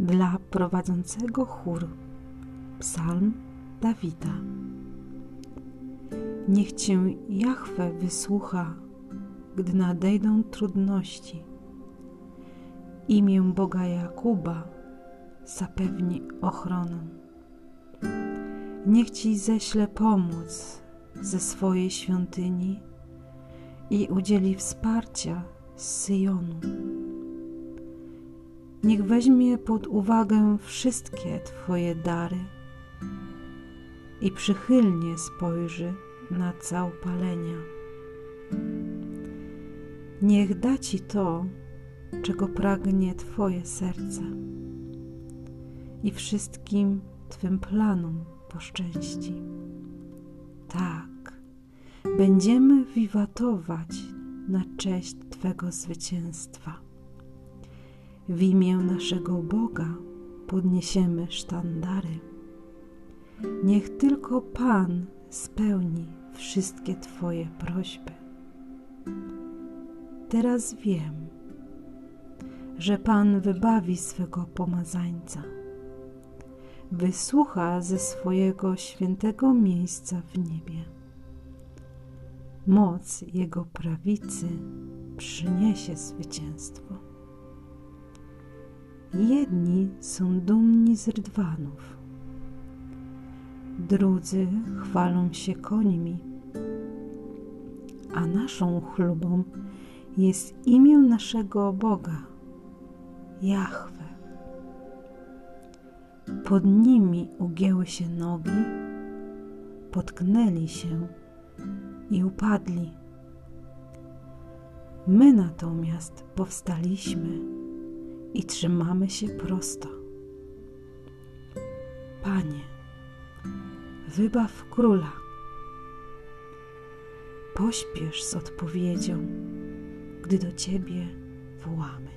dla prowadzącego chór Psalm Dawida. Niech Cię Jahwe wysłucha, gdy nadejdą trudności. Imię Boga Jakuba zapewni ochronę. Niech Ci ześle pomoc ze swojej świątyni i udzieli wsparcia z Syjonu. Niech weźmie pod uwagę wszystkie Twoje dary i przychylnie spojrzy na całpalenia. Niech da Ci to, czego pragnie Twoje serce i wszystkim Twym planom poszczęści. Tak, będziemy wiwatować na cześć Twego zwycięstwa. W imię naszego Boga podniesiemy sztandary. Niech tylko Pan spełni wszystkie Twoje prośby. Teraz wiem, że Pan wybawi swego pomazańca, wysłucha ze swojego świętego miejsca w niebie. Moc Jego prawicy przyniesie zwycięstwo. Jedni są dumni z rydwanów, drudzy chwalą się końmi, a naszą chlubą jest imię naszego Boga, Jahwe. Pod nimi ugięły się nogi, potknęli się i upadli. My natomiast powstaliśmy i trzymamy się prosto. Panie, wybaw króla. Pośpiesz z odpowiedzią, gdy do Ciebie wołamy.